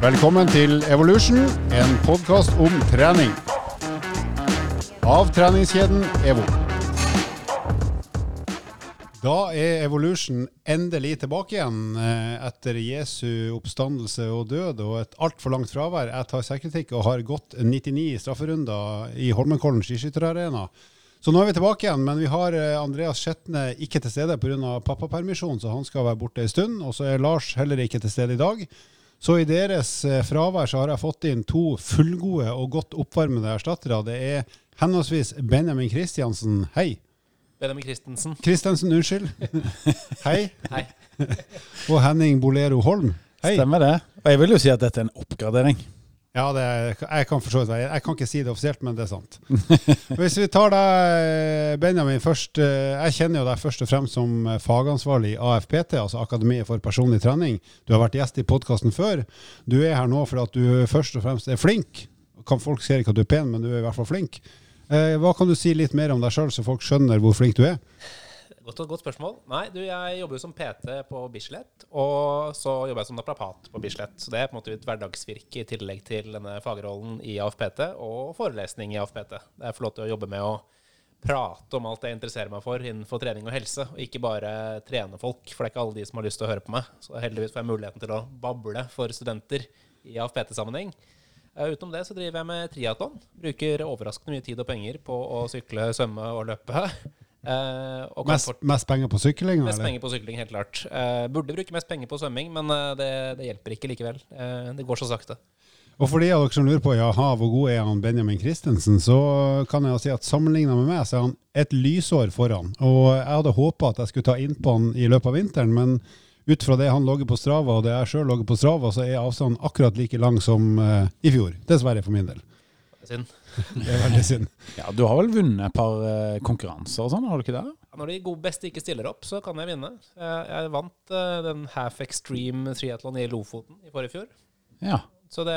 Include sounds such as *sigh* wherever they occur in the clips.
Velkommen til Evolution, en podkast om trening. Av treningskjeden EVO. Da er Evolution endelig tilbake igjen eh, etter Jesu oppstandelse og død og et altfor langt fravær. Jeg tar selvkritikk og har gått 99 strafferunder i Holmenkollen skiskytterarena. Så nå er vi tilbake igjen, men vi har eh, Andreas Skjetne ikke til stede pga. pappapermisjon, så han skal være borte en stund. Og så er Lars heller ikke til stede i dag. Så i deres eh, fravær så har jeg fått inn to fullgode og godt oppvarmede erstattere. Det er henholdsvis Benjamin Kristiansen, hei. Benjamin Christensen. Christensen, unnskyld. *laughs* hei. Hei. Og Henning Bolero Holm, hei. Stemmer det. Og jeg vil jo si at dette er en oppgradering. Ja, det er, jeg kan forstå det. Jeg kan ikke si det offisielt, men det er sant. *laughs* Hvis vi tar deg, Benjamin, først. eh, Jeg kjenner jo deg først og fremst som eh, fagansvarlig i AFPT, altså Akademiet for personlig trening. Du har vært gjest i podkasten før. Du er her nå fordi at du først og fremst er flink. Kan Folk ser ikke at du er pen, men du er i hvert fall flink. Eh, Hva kan du si litt mer om deg sjøl, så folk skjønner hvor flink du er? Godt, godt spørsmål. Nei, du, jeg jobber jo som PT på Bislett, og så jobber jeg som naprapat på Bislett. Så det er på en måte et hverdagsvirke i tillegg til denne fagrollen i AFPT og forelesning i AFPT. Det er til å jobbe med å prate om alt jeg interesserer meg for innenfor trening og helse, og ikke bare trene folk, for det er ikke alle de som har lyst til å høre på meg. Så heldigvis får jeg muligheten til å bable for studenter i AFPT-sammenheng. Eh, utenom det så driver jeg med triatlon. Bruker overraskende mye tid og penger på å sykle, svømme og løpe. Og Mest, mest penger på sykling? Mest eller? penger på sykling, helt klart. Uh, burde bruke mest penger på svømming, men uh, det, det hjelper ikke likevel. Det går så sakte. Og for de av dere som lurer på jaha, hvor god er han Benjamin Christensen, så kan jeg jo si at sammenligna med meg, så er han et lysår foran. Og jeg hadde håpa at jeg skulle ta innpå han i løpet av vinteren, men ut fra det han logger på Strava, og det jeg sjøl logger på Strava, så er avstanden akkurat like lang som i fjor. Dessverre for min del. Synd. *laughs* Det er veldig synd. Ja, Du har vel vunnet et par eh, konkurranser og sånn, har du ikke det? Når de gode beste ikke stiller opp, så kan jeg vinne. Jeg, vant eh, den half extreme triatlon i Lofoten i forrige fjor. Ja. Så det,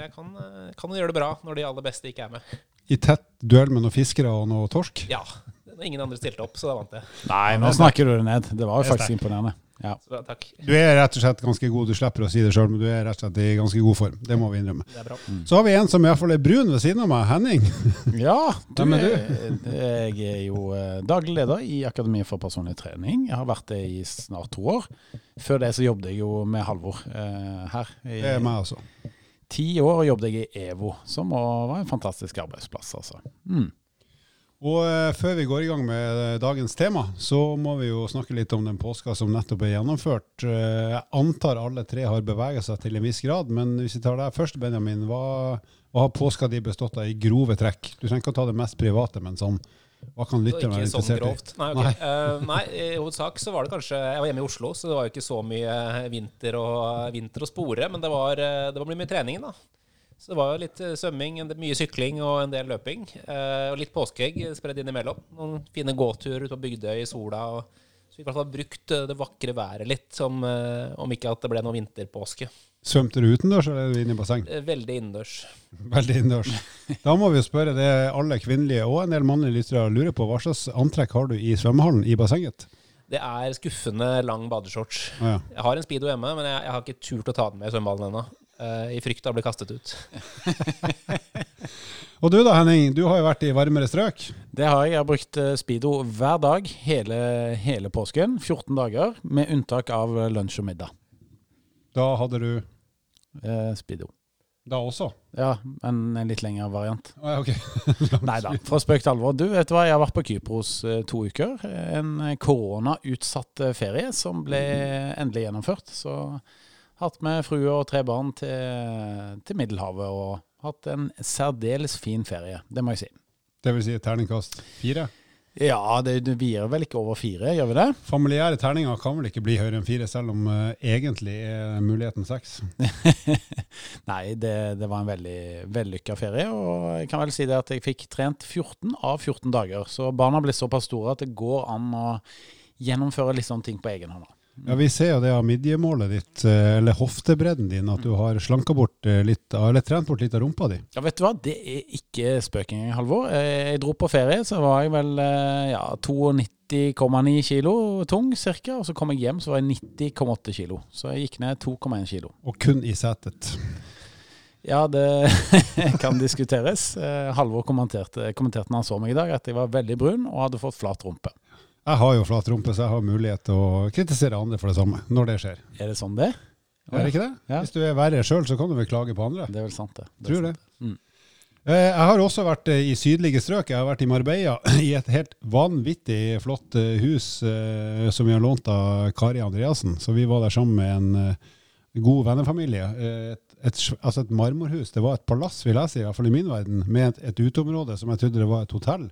jeg kan, eh, kan gjøre det bra når de aller beste ikke er med. I tett duell med noen fiskere og noe torsk. Ja. Ingen andre stilte opp, så da vant jeg. Nei, nå snakker du det ned. Det var jo faktisk imponerende. Ja. Så takk. Du er rett og slett ganske god, du slipper å si det sjøl, men du er rett og slett i ganske god form. Det må vi innrømme. Det er bra. Så har vi en som i hvert fall er brun ved siden av meg, Henning. *laughs* ja du, Hvem er du? Jeg er jo eh, daglig leder i Akademi for personlig trening. Jeg har vært det i snart to år. Før det så jobbet jeg jo med Halvor eh, her. I Det er meg også. ti år jobbet jeg i EVO, som var en fantastisk arbeidsplass. altså. Mm. Og eh, før vi går i gang med eh, dagens tema, så må vi jo snakke litt om den påska som nettopp er gjennomført. Eh, jeg antar alle tre har beveget seg til en viss grad, men hvis vi tar deg først, Benjamin. Hva, hva har påska di bestått av i grove trekk? Du trenger ikke å ta det mest private, men sånn, hva kan lytterne være ikke sånn interessert i? okay. Nei, ok. *laughs* Eh, nei, i hovedsak så var det kanskje Jeg var hjemme i Oslo, så det var jo ikke så mye vinter og, vinter og spore. Men det var, det var mye trening, da. Så det var jo litt eh, svømming, mye sykling og en del løping. Eh, og litt påskeegg spredd innimellom. Noen fine gåturer ute på Bygdøy i sola. Og, så vi i hvert fall brukt eh, det vakre været litt, som, eh, om ikke at det ble noe vinterpåske. Svømte du utendørs eller er inne i basseng? Eh, Veldig innendørs. *laughs* Veldig innendørs. Da må vi jo spørre det alle kvinnelige og en del mannlige lyttere lurer på. Hva slags antrekk har du i svømmehallen i bassenget? Det er skuffende lang badeshorts. Ah, ja. Jeg har en speedo hjemme, men jeg, jeg har ikke turt å ta den med i svømmehallen ennå. Eh, I frykt av å bli kastet ut. *laughs* Og du da, Henning. Du har jo vært i varmere strøk. Det har jeg. Jeg har brukt eh, Speedo hver dag hele, hele påsken. 14 dager, med unntak av lunsj og middag. Da hadde du Eh, Speedo. da også? Ja, men en litt lengre variant. Ah, okay. *laughs* ok. Nei da, fra spøk til alvor. Du, vet du hva, jeg har vært på Kypros eh, to uker. En koronautsatt ferie som ble endelig gjennomført. Så hatt med frue og tre barn til, til Middelhavet og hatt en særdeles fin ferie. Det må jeg si. Det vil si terningkast fire? Ja, det, det vi gir vel ikke over fire, gjør vi det? Familiære terninger kan vel ikke bli høyere enn fire, selv om uh, egentlig er muligheten seks. *laughs* Nei, det, det var en veldig vellykka ferie. Og jeg kan vel si det at jeg fikk trent 14 av 14 dager. Så barna ble såpass store at det går an å gjennomføre litt sånne ting på egen hånd. Ja, Vi ser jo det av midjemålet ditt, eh, eller hoftebredden din, at du har slanka bort eh, litt, eller trent bort litt av rumpa di. Ja, vet du hva, det er ikke spøk engang, Halvor. Eh, Jeg dro på ferie, så var jeg vel ja, 92,9 kilo tung cirka. Og så kom jeg hjem, så var jeg 90,8 kilo. Så jeg gikk ned 2,1 kilo. Og kun i setet. Ja, det *laughs* kan diskuteres. Halvor kommenterte, kommenterte når han så meg i dag, at jeg var veldig brun og hadde fått flat rumpe. Jeg har jo flat rumpe, så jeg har mulighet til å kritisere andre for det samme, når det skjer. Er det sånn det? Er det ikke det? Ja. Hvis du er verre sjøl, så kan du vel klage på andre. Det er vel sant, det. det Tror det. Mm. Eh, Jeg har også vært eh, i sydlige strøk. Jeg har vært i Marbella, *clears throat* i et helt vanvittig flott eh, hus som vi har lånt av Kari Andreassen. Så vi var der sammen med en god vennefamilie. Et, et, altså et marmorhus. Det var et palass, vil jeg si, i hvert fall i min verden, med et, et uteområde som jeg trodde det var et hotell.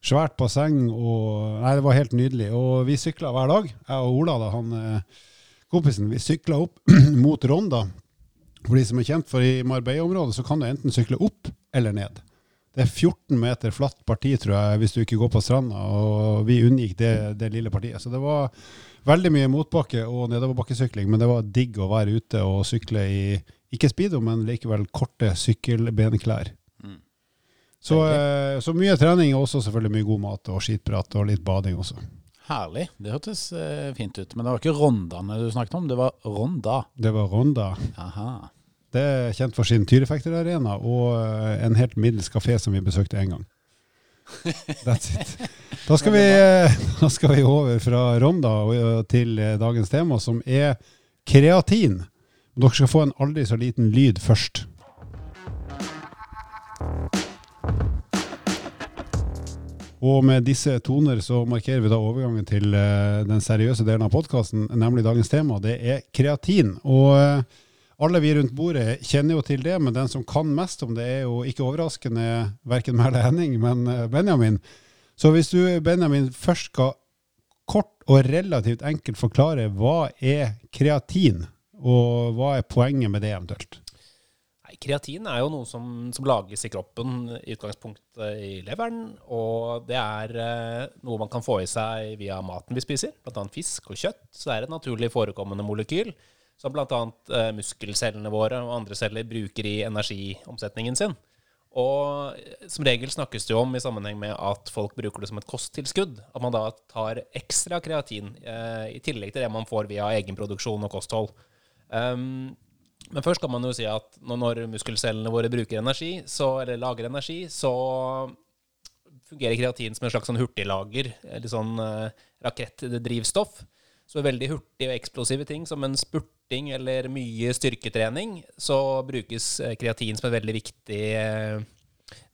Svært basseng og Nei, det var helt nydelig. Og vi sykla hver dag. Jeg og Ola, da, han eh, kompisen, vi sykla opp *clears throat* mot Ronda. For de som er kjent for i Marbella-området, så kan du enten sykle opp eller ned. Det er 14 meter flatt parti, tror jeg, hvis du ikke går på stranda, og vi unngikk det, det lille partiet. Så det var veldig mye motbakke og nedoverbakkesykling, men det var digg å være ute og sykle i, ikke speedo, men likevel korte sykkelbenklær. Så, eh, så mye trening, og også selvfølgelig mye god mat og skitprat og litt bading også. Herlig. Det hørtes eh, fint ut. Men det var ikke rondane du snakket om, det var ronda. Det var Ronda. Aha. Det er kjent for sin Tyrifekterarena og eh, en helt middels kafé som vi besøkte en gang. *laughs* That's it. Da skal vi, da skal vi over fra Ronda til dagens tema, som er kreatin. Dere skal få en aldri så liten lyd først. Og med disse toner så markerer vi da overgangen til eh, den seriøse delen av podkasten, nemlig dagens tema. Det er kreatin. Og eh, alle vi rundt bordet kjenner jo til det, men den som kan mest om det, er jo ikke overraskende verken Merle Henning, men eh, Benjamin. Så hvis du, Benjamin, først skal kort og relativt enkelt forklare hva er kreatin, og hva er poenget med det eventuelt? Nei, kreatin er jo noe som, som lages i kroppen, i utgangspunktet i leveren. Og det er eh, noe man kan få i seg via maten vi spiser, bl.a. fisk og kjøtt. Så det er et naturlig forekommende molekyl som bl.a. Eh, muskelcellene våre og andre celler bruker i energiomsetningen sin. Og eh, som regel snakkes det jo om i sammenheng med at folk bruker det som et kosttilskudd. At man da tar ekstra kreatin eh, i tillegg til det man får via egenproduksjon og kosthold. Um, men først kan man jo si at når, muskelcellene våre bruker energi, så, eller lager energi, så fungerer kreatin som en slags sånn hurtiglager, eller sånn eh, rakettdrivstoff. Så veldig hurtige og eksplosive ting som en spurting eller mye styrketrening, så brukes eh, kreatin som en veldig viktig, eh,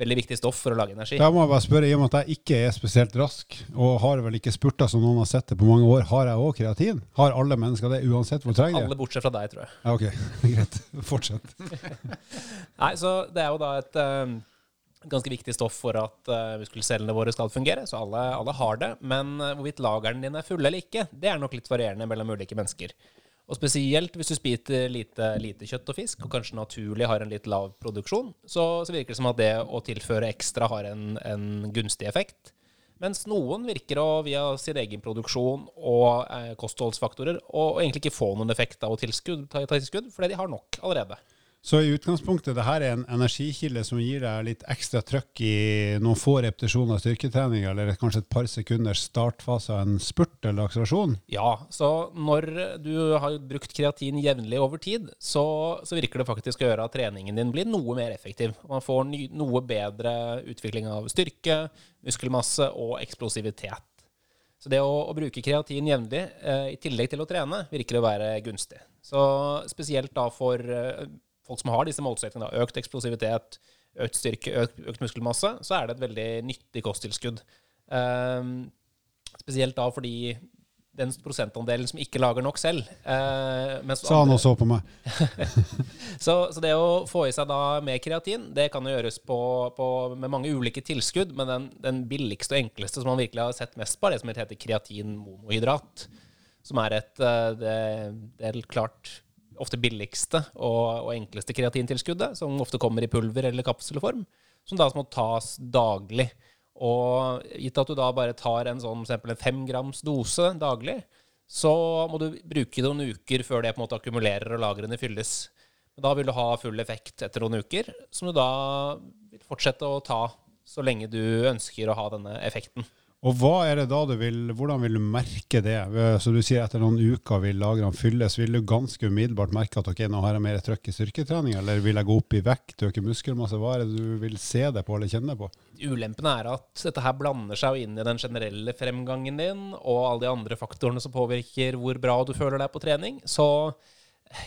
veldig viktig stoff for å lage energi. Da må jeg bare spørre, i og med at jeg ikke er spesielt rask, og har vel ikke spurta som noen har sett det på mange år, har jeg òg kreatin? Har alle mennesker det, uansett hvor trenger de? Alle bortsett fra deg, tror jeg. Ja, ok, *laughs* greit. Fortsett. *laughs* Nei, så det er jo da et um, ganske viktig stoff for at uh, muskelcellene våre skal fungere, så alle, alle har det. Men uh, hvorvidt lagrene dine er fulle eller ikke, det er nok litt varierende mellom ulike mennesker. Og spesielt hvis du spiser lite, lite kjøtt og fisk, og kanskje naturlig har en litt lav produksjon, så, så virker det som at det å tilføre ekstra har en, en gunstig effekt. Mens noen virker å via sin egen produksjon og eh, kostholdsfaktorer og, og egentlig ikke få noen effekt av å tilskudd, ta, ta tilskudd, fordi de har nok allerede. Så i utgangspunktet, det her er en energikilde som gir deg litt ekstra trøkk i noen få repetisjoner av styrketrening, eller kanskje et par sekunders startfase av en spurt eller akselerasjon? Ja, så når du har brukt kreatin jevnlig over tid, så, så virker det faktisk å gjøre at treningen din blir noe mer effektiv. Man får ny, noe bedre utvikling av styrke, muskelmasse og eksplosivitet. Så det å, å bruke kreatin jevnlig eh, i tillegg til å trene, virker å være gunstig. Så spesielt da for eh, folk som har disse målsettingene, økt eksplosivitet, økt styrke, økt, økt muskelmasse, så er det et veldig nyttig kosttilskudd. Ehm, spesielt da fordi den prosentandelen som ikke lager nok selv eh, Sa han og så på meg. *laughs* så, så det å få i seg da mer kreatin, det kan gjøres på, på, med mange ulike tilskudd, men den, den billigste og enkleste som man virkelig har sett mest på, er det som heter kreatinmonohydrat. Som er et eh, det, det er klart ofte billigste og, og enkleste kreatintilskuddet, som ofte kommer i pulver eller kapselform, som da må tas daglig. Og gitt at du da bare tar en sånn eksempel en fem grams dose daglig, så må du bruke noen uker før det på en måte akkumulerer og lagrene fylles. Da vil du ha full effekt etter noen uker, som du da vil fortsette å ta så lenge du ønsker å ha denne effekten. Og hva er det da du vil, hvordan vil du merke det? Så du sier etter noen uker vil lagrene fylles. Vil du ganske umiddelbart merke at ok, nå har jeg mer trøkk i styrketrening, eller vil jeg gå opp i vekt, øke muskelmasse? Hva er det du vil se det på eller kjenne på? Ulempen er at dette her blander seg inn i den generelle fremgangen din, og alle de andre faktorene som påvirker hvor bra du føler deg på trening. Så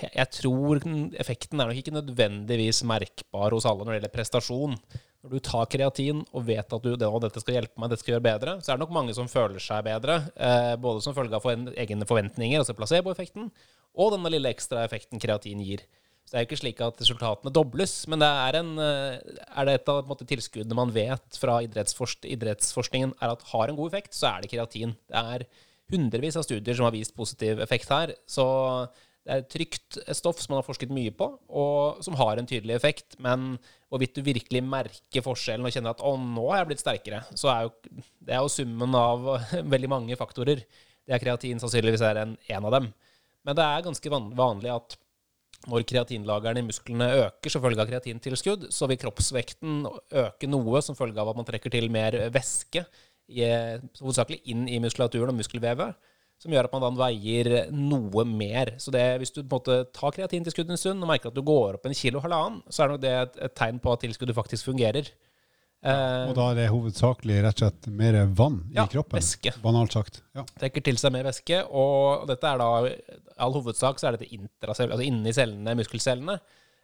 jeg tror effekten er nok ikke nødvendigvis merkbar hos alle når det gjelder prestasjon. Når du tar kreatin og vet at du, det, dette skal hjelpe meg, dette skal gjøre bedre, så er det nok mange som føler seg bedre. Eh, både som følge av for egne forventninger, altså placeboeffekten, og denne lille ekstra effekten kreatin gir. Så det er jo ikke slik at resultatene dobles, men det er, en, eh, er det et av måte, tilskuddene man vet fra idrettsforskningen er at har en god effekt, så er det kreatin. Det er hundrevis av studier som har vist positiv effekt her. Så det er et trygt stoff som man har forsket mye på, og som har en tydelig effekt. Men hvorvidt du virkelig merker forskjellen og kjenner at 'å, nå har jeg blitt sterkere', så er jo det er jo summen av *laughs* veldig mange faktorer. Det er kreatin sannsynligvis er en, en av dem. Men det er ganske vanlig at når kreatinlagerne i musklene øker som følge av kreatintilskudd, så vil kroppsvekten øke noe som følge av at man trekker til mer væske, hovedsakelig inn i muskulaturen og muskelvevet som gjør at man da veier noe mer. Så det, hvis du på en måte tar kreatintilskuddet en stund og merker at du går opp en kilo halvannen, så er nok det et, et tegn på at tilskuddet faktisk fungerer. Uh, og da er det hovedsakelig rett og slett mer vann ja, i kroppen? væske. Banalt sagt. Ja. Trekker til seg mer væske, og dette er da all hovedsak så er dette intracell, altså inni cellene, muskelcellene.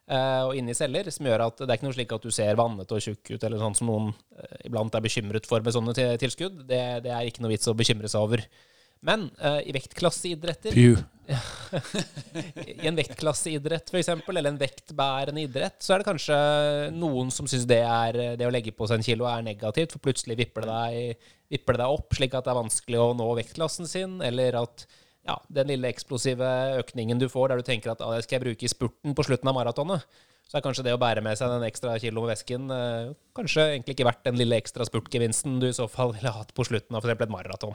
Uh, og inni celler, som gjør at det er ikke noe slik at du ser vannet og tjukk ut, eller sånn som noen uh, iblant er bekymret for med sånne tilskudd. Det, det, er ikke noe vits å bekymre seg over. Men uh, i vektklasseidretter *laughs* I en vektklasseidrett f.eks., eller en vektbærende idrett, så er det kanskje noen som syns det, det å legge på seg en kilo er negativt, for plutselig vipper det, deg, vipper det deg opp slik at det er vanskelig å nå vektklassen sin, eller at ja, den lille eksplosive økningen du får der du tenker at ah, det skal jeg bruke i spurten på slutten av maratonet, så er kanskje det å bære med seg den ekstra kilo med væsken uh, kanskje egentlig ikke verdt den lille ekstra spurtgevinsten du i så fall ville hatt på slutten av f.eks. et maraton.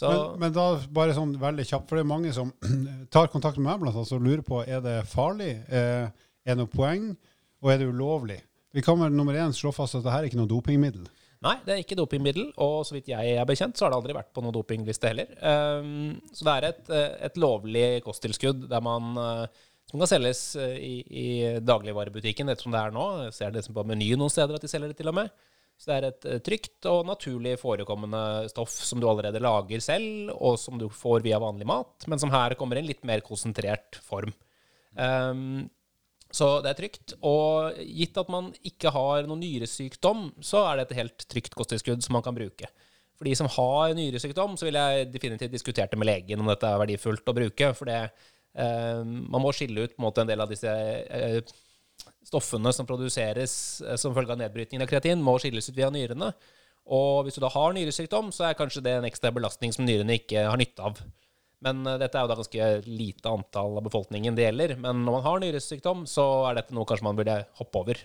Men, men, da bare sånn veldig kjapt, for det er mange som *clears throat* tar kontakt med meg blant annet, og lurer på er det farlig, eh, er det noe poeng, og er det ulovlig? Vi kan vel nummer én slå fast at dette er ikke noe dopingmiddel. Nei, det er ikke dopingmiddel, og så vidt jeg er bekjent, så har det aldri vært på noen dopingliste heller. Um, så det er et, eh, et, lovlig kosttilskudd der man, uh, som kan selges i, i dagligvarebutikken, ettersom det er nå. Jeg ser det på menyen noen steder at de selger det til og med. Så det er et eh, trygt og naturlig forekommende stoff som du allerede lager selv, og som du får via vanlig mat, men som her kommer i en litt mer konsentrert form. Um, så det er trygt. Og gitt at man ikke har noen nyresykdom, så er det et helt trygt kosttilskudd som man kan bruke. For de som har nyresykdom, så vil jeg definitivt diskutere det med legen om dette er verdifullt å bruke. For det, um, man må skille ut en, måte, en del av disse eh, stoffene som produseres eh, som følge av nedbrytningen av kreatin, må skilles ut via nyrene. Og hvis du da har nyresykdom, så er kanskje det en ekstra belastning som nyrene ikke har nytte av. Men uh, dette er jo da ganske lite antall av befolkningen det gjelder. Men når man har nyresykdom, så er dette noe kanskje man burde hoppe over.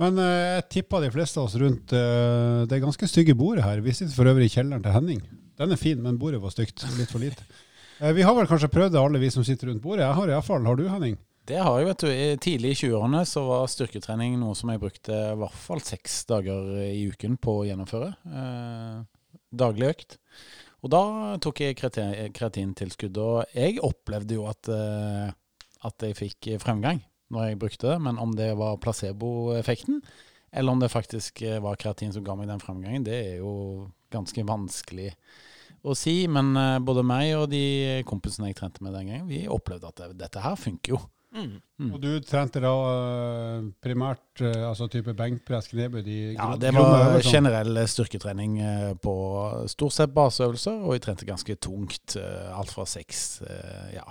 Men uh, jeg tipper de fleste av oss rundt det ganske stygge bordet her. Vi sitter for øvrig i kjelleren til Henning. Den er fin, men bordet var stygt. Litt for lite. vi har vel kanskje prøvd det, alle vi som sitter rundt bordet. Jeg har iallfall. Har du, Henning? Det har jeg, vet du. Tidlig i 20-årene så var styrketrening noe som jeg brukte i hvert fall seks dager i uken på å gjennomføre. Eh, daglig økt. Og da tok jeg kreatintilskudd. Og jeg opplevde jo at, eh, at jeg fikk fremgang når jeg brukte det. Men om det var placeboeffekten, eller om det faktisk var kreatin som ga meg den fremgangen, det er jo ganske vanskelig å si. Men eh, både meg og de kompisene jeg trente med den gangen, vi opplevde at dette her funker jo. Mm. Mm. Og du trente da uh, primært uh, altså type benkpress, knebøy? Ja, det var generell styrketrening uh, på stort sett baseøvelser, og jeg trente ganske tungt. alt fra seks ja,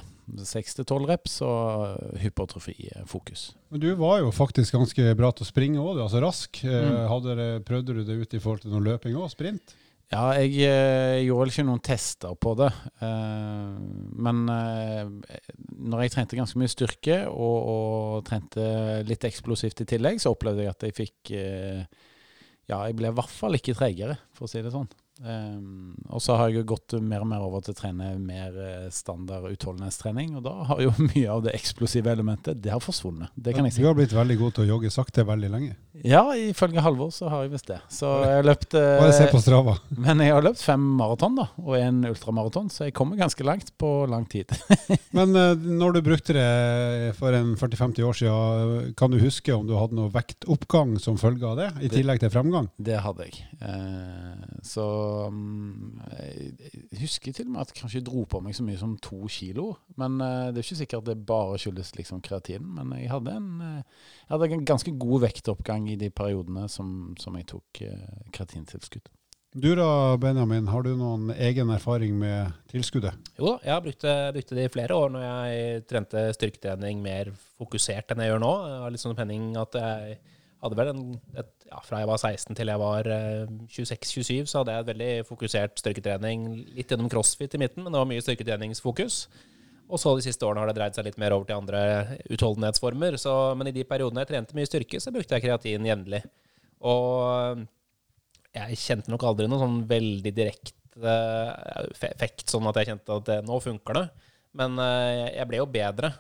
til tolv reps og hypertrofifokus. Men du var jo faktisk ganske bra til å springe òg, altså rask. Mm. prøvde du det ut i forhold til noe løping òg, sprint? Ja, jeg, jeg, gjorde ikke noen tester på det. Uh, men uh, når jeg trente ganske mye styrke og, og, trente litt eksplosivt i tillegg, så opplevde jeg at jeg fikk Ja, jeg ble i hvert fall ikke tregere, for å si det sånn. Um, og så har jeg jo gått mer og mer over til å trene mer eh, standard utholdenhetstrening. Og da har jo *laughs* mye av det eksplosive elementet det har forsvunnet. Det kan jeg si. Du har blitt veldig god til å jogge sakte veldig lenge. Ja, ifølge Halvor så har jeg visst det. Så jeg har løpt eh, Bare se på Strava. *laughs* Men jeg har løpt fem maraton da, og en ultramaraton, så jeg kommer ganske langt på lang tid. *laughs* Men eh, når du brukte det for en 40-50 år siden, kan du huske om du hadde noe vektoppgang som følge av det, i tillegg til fremgang? Det hadde jeg. Uh, så jeg husker til og med at jeg kanskje dro på meg så mye som to kilo. Men eh, det er ikke sikkert det bare skyldes liksom kreatinen. Men jeg hadde, en, eh, jeg hadde en ganske god vektoppgang i de periodene som, som jeg tok eh, kreatintilskudd. Du da, Benjamin, har du noen egen erfaring med tilskuddet? Jo da, jeg har brukt det, brukt det i flere år når jeg trente styrketrening mer fokusert enn jeg gjør nå. Jeg har litt sånn penning at jeg hadde vel en, et, ja, Fra jeg var 16 til jeg var eh, 26-27, så hadde jeg et veldig fokusert styrketrening. Litt gjennom crossfit i midten, men det var mye styrketreningsfokus. Og så de siste årene har det dreid seg litt mer over til andre utholdenhetsformer. Så, men i de periodene jeg trente mye styrke, så brukte jeg kreatin jevnlig. Og jeg kjente nok aldri noen sånn veldig direkte effekt, sånn at jeg kjente at det, nå funker det. Men eh, jeg ble jo bedre.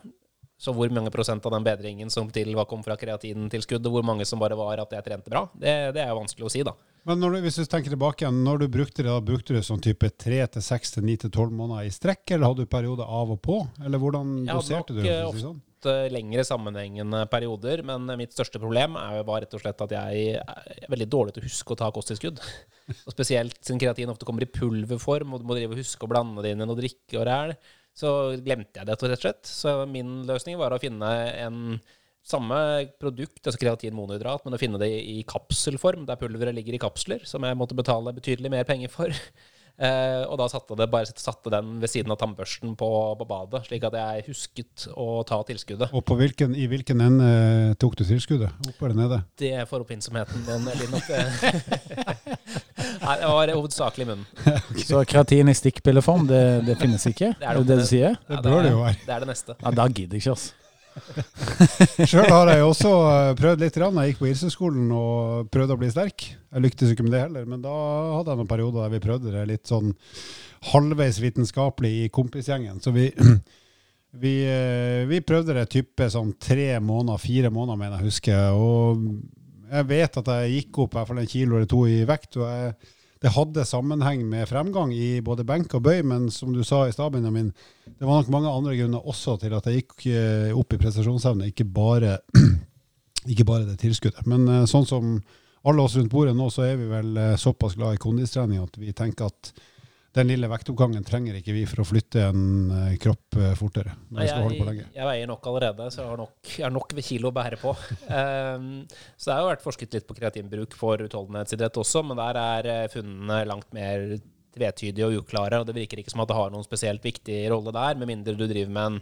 Så hvor mange prosent av den bedringen som til var kom fra kreatintilskudd, og hvor mange som bare var at jeg trente bra, det, det er vanskelig å si, da. Men du, hvis du tenker tilbake igjen, når du brukte det, da brukte du sånn type 3 til 6 til 9 til 12 måneder i strekk, eller hadde du perioder av og på? Eller hvordan doserte du? Jeg hadde nok sånn? ofte lengre sammenhengende perioder, men mitt største problem er bare rett og slett at jeg er veldig dårlig til å huske å ta kosttilskudd. *laughs* Og spesielt siden kreatin ofte kommer i pulverform, og du må drive og huske å blande det inn i noe drikke og ræl så glemte jeg det, rett og slett. Så min løsning var å finne en samme produkt, altså kreatin monohydrat, men å finne det i kapselform, der pulveret ligger i kapsler, som jeg måtte betale betydelig mer penger for. *laughs* Eh, og da satte, det, bare satte den ved siden av tannbørsten på, på, badet, slik at jeg husket å ta tilskuddet. Og hvilken, i hvilken ende tok du tilskuddet? Opp eller nede? Det får oppfinnsomheten din, Linn. Nei, det var hovedsakelig munnen. *laughs* Så kreatin i stikkpilleform, det, det, finnes ikke? Det er det, det du sier? Det bør det jo være. Det er det neste. Ja, Da gidder jeg ikke, altså. *laughs* Sjøl har jeg også eh, prøvd litt. Jeg gikk på Ilseskolen og prøvde å bli sterk. Jeg lyktes ikke med det heller, men da hadde jeg noen perioder der vi prøvde det litt sånn halvveis vitenskapelig i kompisgjengen. Så vi, *clears throat* vi, eh, vi prøvde det type sånn tre måneder, fire måneder, mener jeg husker. Og jeg vet at jeg gikk opp fall en kilo eller to i vekt. og jeg det hadde sammenheng med fremgang i både benk og bøy, men som du sa i stad, Benjamin, det var nok mange andre grunner også til at jeg gikk eh, opp i prestasjonsevne, ikke bare, *clears throat* ikke bare det tilskuddet. Men eh, sånn som alle oss rundt bordet nå, så er vi vel eh, såpass glad i kondistrening at vi tenker at den lille vektoppgangen trenger ikke vi for å flytte en uh, kropp skal fortere. på jeg, jeg, veier nok allerede, så jeg har nok, jeg har nok ved kilo å bære på. um, *laughs* så det har jo vært forsket litt på kreatinbruk for utholdenhetsidrett også, men der er uh, funnene langt mer tvetydige og uklare. og Det virker ikke som at det har noen spesielt viktig rolle der, med mindre du driver med en,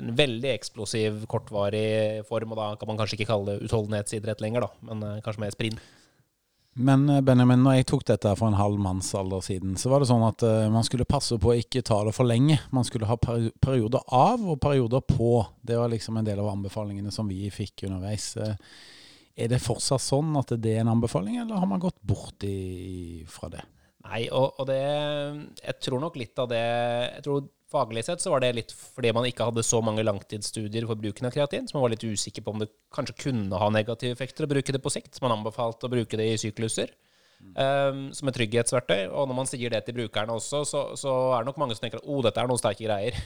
en veldig eksplosiv, kortvarig form. og Da kan man kanskje ikke kalle det utholdenhetsidrett lenger, da, men kanskje mer sprint. Men eh, Benjamin, når jeg tok dette for en halv mannsalder siden, så var det sånn at uh, man skulle passe på å ikke ta det for lenge. Man skulle ha perioder av og perioder på. Det var liksom en del av anbefalingene som vi fikk underveis. Uh, er det fortsatt sånn at det er en anbefaling, eller har man gått bort i, fra det? Nei, og, og, det Jeg tror nok litt av det Jeg tror Faglig sett så var det litt fordi man ikke hadde så mange langtidsstudier for bruken av kreatin, så man var litt usikker på om det kanskje kunne ha negative effekter å bruke det på sikt. Man anbefalte å bruke det i sykluser um, som et trygghetsverktøy. Og når man sier det til brukerne også, så, så er det nok mange som tenker at oh, dette er noen sterke greier.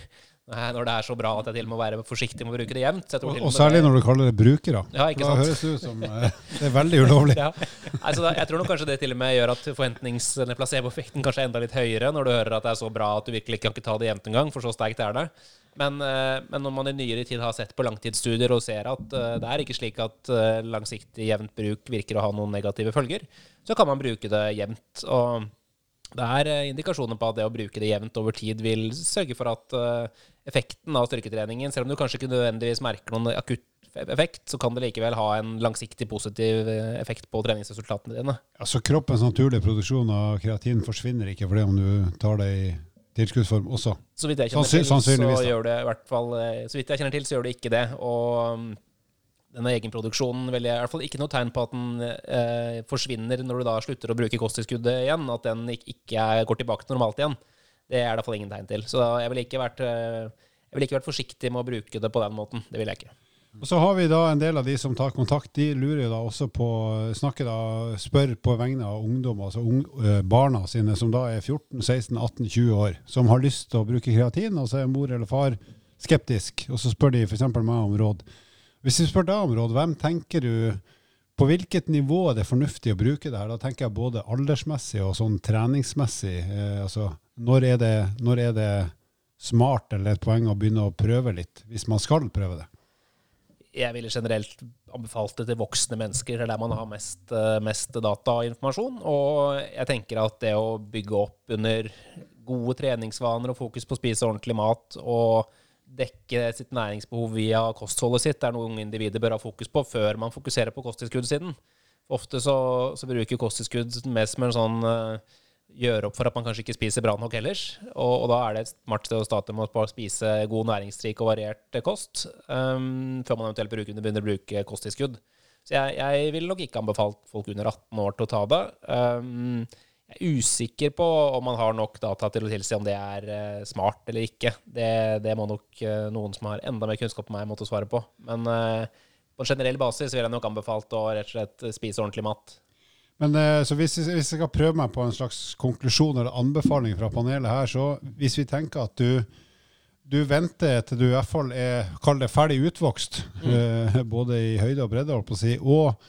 Når det er så bra at jeg til og med må være forsiktig med å bruke det jevnt. og, og særlig når du kaller det brukere. Ja, ikke sant? Da høres det ut som eh, det er veldig ulovlig. *laughs* ja. altså, da, jeg tror nok kanskje det til og med gjør at forventnings- eller placeboeffekten kanskje er enda litt høyere når du hører at det er så bra at du virkelig kan ikke ta det jevnt engang, for så sterkt er det. Men, eh, men, når man i nyere tid har sett på langtidsstudier og ser at det er ikke slik at langsiktig jevnt bruk virker å ha noen negative følger, så kan man bruke det jevnt. og det er indikasjoner på at det å bruke det jevnt over tid vil sørge for at uh, effekten av styrketreningen. Selv om du kanskje ikke nødvendigvis merker noen akutt effekt, så kan det likevel ha en langsiktig positiv eh, effekt på treningsresultatene dine. Altså Kroppens naturlige produksjon av kreatin forsvinner ikke for det om du tar det i tilskuddsform også? Så vidt jeg kjenner til, så gjør det i hvert fall, eh, så vidt jeg kjenner til, så gjør det ikke det. Og denne egenproduksjonen vil jeg i hvert fall ikke noe tegn på at den eh, forsvinner når du da slutter å bruke kosttilskuddet igjen. At den ikke, er, går tilbake til normalt igjen. Det er det fall ingen tegn til. Så jeg ville ikke eh, jeg ikke vært forsiktig med å bruke det på den måten. Det ville jeg ikke. Og så har vi da en del av de som tar kontakt, de lurer jo da også på snakker da, spør på vegne av ungdom, altså ung, eh, barna sine, som da er 14, 16, 18, 20 år, som har lyst til å bruke kreatin, og så er mor eller far skeptisk, og så spør de f.eks. meg om råd. Hvis vi spør deg om råd, hvem tenker du på hvilket nivå er det fornuftig å bruke det her? Da tenker jeg både aldersmessig og sånn treningsmessig. Eh, altså, når er, det, når er det smart eller et poeng å begynne å prøve litt, hvis man skal prøve det? Jeg ville generelt anbefalt det til voksne mennesker, er der man har mest, eh, mest data og informasjon. Og jeg tenker at det å bygge opp under gode treningsvaner og fokus på å spise ordentlig mat og dekke sitt næringsbehov via kostholdet sitt, er noe unge individer bør ha fokus på før man fokuserer på kosttilskuddssiden. Ofte så, så bruker kosttilskudd mest som en sånn uh, gjøre opp for at man kanskje ikke spiser bra nok ellers. Og, og da er det et smart sted å starte med å spise god næringsrik og variert kost, um, før man eventuelt bruker, begynner å bruke kosttilskudd. Så jeg, jeg ville nok ikke anbefalt folk under 18 år til å ta det. Um, jeg er usikker på om man har nok data til å tilsi om det er uh, smart eller ikke. Det, det må nok uh, noen som har enda mer kunnskap enn meg, måtte svare på. Men uh, på en generell basis ville jeg nok anbefalt å rett og slett spise ordentlig mat. Men så hvis, hvis, jeg skal prøve meg på en slags konklusjon eller anbefaling fra panelet her, så hvis vi tenker at du, du venter til du i hvert fall er, kall det ferdig utvokst, mm. *laughs* både i høyde og bredde, holdt på å si, og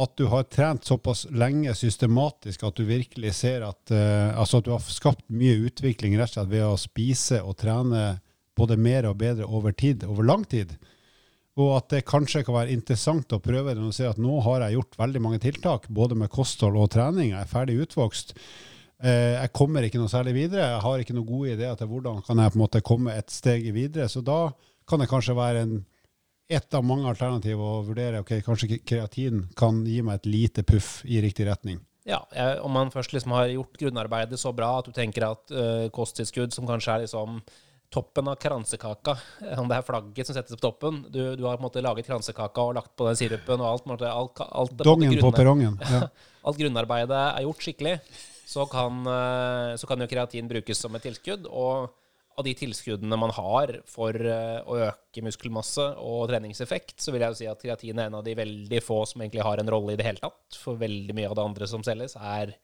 at du har trent såpass lenge systematisk at du virkelig ser at, uh, altså at du har skapt mye utvikling rett og slett ved å spise og trene både mer og bedre over tid, over lang tid. Og at det kanskje kan være interessant å prøve det når du ser at nå har jeg gjort veldig mange tiltak, både med kosthold og trening. Jeg er ferdig utvokst. Uh, jeg kommer ikke noe særlig videre. Jeg har ikke noen gode ideer til hvordan kan jeg på en måte komme et steg videre. Så da kan det kanskje være en ett av mange alternativer å vurdere ok, kanskje kreatin kan gi meg et lite puff i riktig retning. Ja, om man først liksom har gjort grunnarbeidet så bra at du tenker at uh, kosttilskudd, som kanskje er liksom toppen av kransekaka, *laughs* om det er flagget som settes på toppen Du, du har på en måte laget kransekaka og lagt på den sirupen og alt. alt, alt, alt Dongen på perrongen. Ja. *laughs* alt grunnarbeidet er gjort skikkelig. Så kan, uh, så kan jo kreatin brukes som et tilskudd. og av de tilskuddene man har for eh, å øke muskelmasse og treningseffekt, så vil jeg jo si at kreatin er en av de veldig få som egentlig har en rolle i det hele tatt. For veldig mye av det andre som selges, er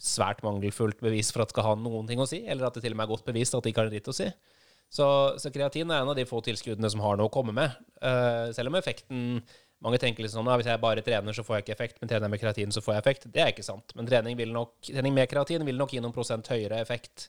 svært mangelfullt bevis for at det skal ha noen ting å si, eller at det til og med er godt bevist at det ikke har dritt å si. Så, så, kreatin er en av de få tilskuddene som har noe å komme med. Uh, selv om effekten Mange tenker liksom at hvis jeg bare trener, så får jeg ikke effekt, men trener jeg med kreatin, så får jeg effekt. Det er ikke sant. Men trening, nok, trening med kreatin vil nok gi noen prosent høyere effekt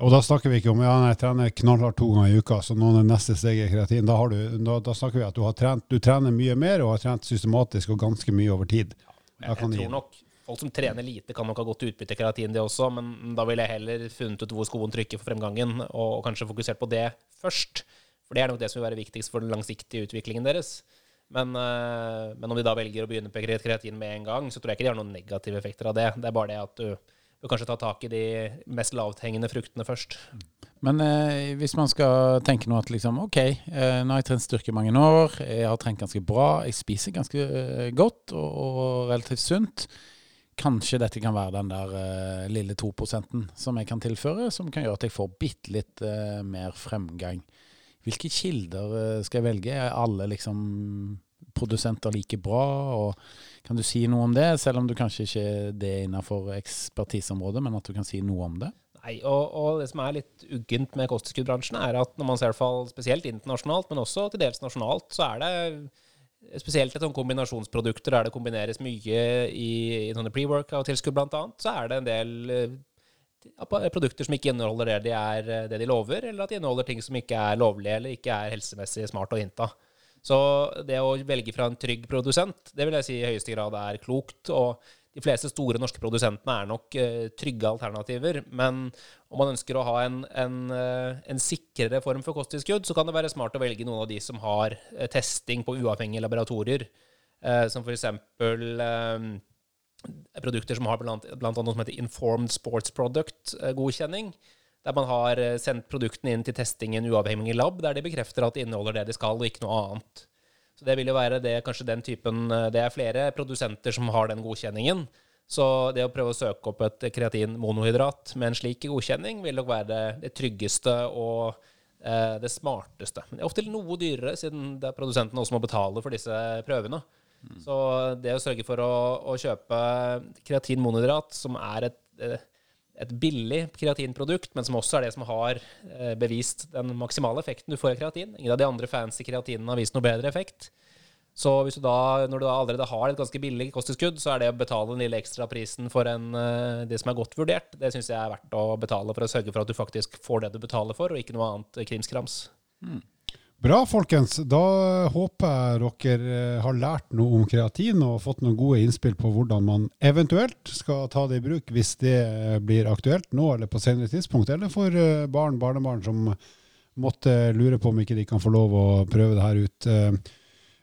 og da snakker vi ikke om ja, jeg trener knallhardt to ganger i uka, så nå er neste steg er kreatin. Da, du, da, da, snakker vi at du, har trent, du trener mye mer og har trent systematisk og ganske mye over tid. Ja, jeg, jeg tror nok folk som trener lite, kan nok ha godt utbytte av kreatin, det også, men da ville jeg heller funnet ut hvor skoen trykker for fremgangen, og, og kanskje fokusert på det først. For det er nok det som vil være viktigst for den langsiktige utviklingen deres. Men, øh, men om de da velger å begynne på kreatin med en gang, så tror jeg ikke de har noen negative effekter av det. Det er bare det at du bør kanskje ta tak i de mest lavthengende fruktene først. Men eh, hvis man skal tenke nå at liksom, OK, eh, nå har jeg trent styrke i mange år, jeg har trent ganske bra, jeg spiser ganske eh, godt og, og, relativt sunt. Kanskje dette kan være den der eh, lille 2% som jeg kan tilføre, som kan gjøre at jeg får bitte litt eh, mer fremgang. Hvilke kilder eh, skal jeg velge? Er alle liksom produsenter like bra? og Kan du si noe om det, selv om du kanskje ikke er det innenfor ekspertiseområdet, men at du kan si noe om det? Nei, og, og, det som er litt uggent med kosttilskuddbransjen, er at når man ser fall spesielt internasjonalt, men også til dels nasjonalt, så er det spesielt et kombinasjonsprodukter der det kombineres mye i, i sånne pre-workout-tilskudd bl.a., så er det en del uh, produkter som ikke inneholder det de, er, det de lover, eller at de inneholder ting som ikke er lovlige eller ikke er helsemessig smart å innta. Så det å velge fra en trygg produsent, det vil jeg si i høyeste grad er klokt. og de fleste store norske produsentene er nok uh, trygge alternativer. Men om man ønsker å ha en, en, uh, en, sikrere form for kosttilskudd, så kan det være smart å velge noen av de som har uh, testing på uavhengige laboratorier. som f.eks. produkter som har blant, annet noe som heter Informed Sports Product-godkjenning der man har eh, sendt produktene inn til testing i en uavhengig lab, der de bekrefter at de inneholder det de skal, og ikke noe annet. Så det vil jo være det, kanskje den typen Det er flere produsenter som har den godkjenningen. Så det å prøve å søke opp et kreatinmonohydrat med en slik godkjenning vil nok være det, det tryggeste og eh, det smarteste. Men det er ofte noe dyrere, siden det er produsenten også må betale for disse prøvene. Mm. Så det å sørge for å, å kjøpe kreatinmonohydrat, som er et, eh, et billig kreatinprodukt, men som også er det som har eh, bevist den maksimale effekten du får av kreatin Ingen av de andre fancy kreatinene har vist noe bedre effekt. Så hvis du da, når du da allerede har et ganske billig kosttilskudd, så er det å betale den lille ekstraprisen for en, eh, det som er godt vurdert, det syns jeg er verdt å betale for å sørge for at du faktisk får det du betaler for, og ikke noe annet krimskrams. Mm. Bra, folkens. Da håper jeg dere eh, har lært noe om kreatin og fått noen gode innspill på hvordan man eventuelt skal ta det i bruk hvis det blir aktuelt nå eller på senere tidspunkt, eller for eh, barn, barnebarn som måtte lure på om ikke de kan få lov å prøve det her ut.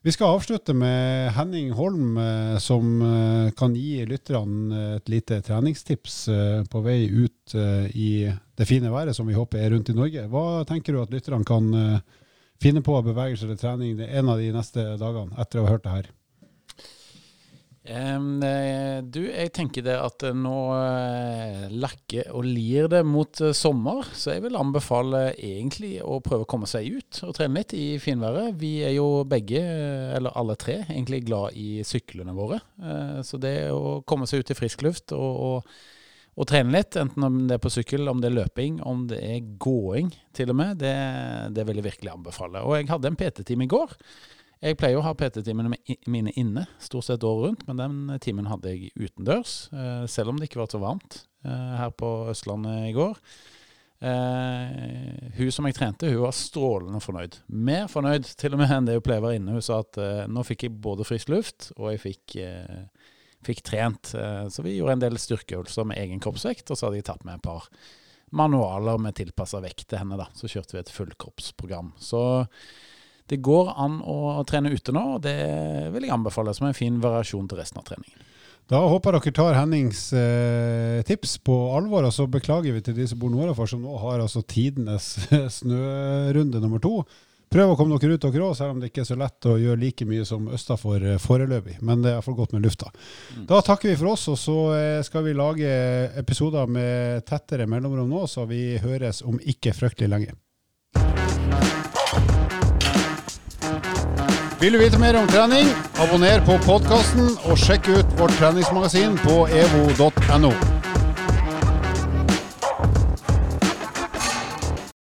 Vi skal avslutte med Henning Holm, eh, som eh, kan gi lytterne et lite treningstips eh, på vei ut i det fine været som vi håper er rundt i Norge. Hva tenker du at lytterne kan finne på bevegelser eller trening en av de neste dagene, etter å ha hørt det her? Um, du, jeg tenker det at nå uh, lakker og lir det mot uh, sommer, så jeg vil anbefale egentlig å prøve å komme seg ut og trene litt i finværet. Vi er jo begge, eller alle tre, egentlig glad i syklene våre. Uh, så det å komme seg ut i frisk luft og, og, og, trene litt, enten om det er på sykkel, om det er løping, om det er gåing til og med, det, det vil jeg virkelig anbefale. Og jeg hadde en PT-time i går. Jeg pleier å ha PT-timene mine inne stort sett året rundt, men den timen hadde jeg utendørs, eh, selv om det ikke var så varmt eh, her på Østlandet i går. Uh, hun som jeg trente, hun var strålende fornøyd. Mer fornøyd til og med enn det hun pleier å være inne. Hun sa at nå fikk jeg både frisk luft, og jeg fikk, fikk trent. så vi gjorde en del styrkeøvelser med egen kroppsvekt, og så hadde jeg tatt med et par manualer med tilpassa vekt til henne. da. Så kjørte vi et fullkroppsprogram. Så det går an å trene ute nå, og det vil jeg anbefale som en fin variasjon til resten av treningen. Da håper dere tar Hennings eh, tips på alvor, og så beklager vi til de som bor nordafor, som nå har altså tidenes *laughs* snørunde nummer to. Prøv å komme dere ut og òg, selv om det ikke er så lett å gjøre like mye som østafor eh, foreløpig. Men det er iallfall godt med lufta. Mm. Da takker vi for oss, og så eh, skal vi lage episoder med tettere mellomrom nå, så vi høres om ikke fryktelig lenge. Vil du vite mer om trening, abonner på podkasten og sjekk ut vårt treningsmagasin på evo.no.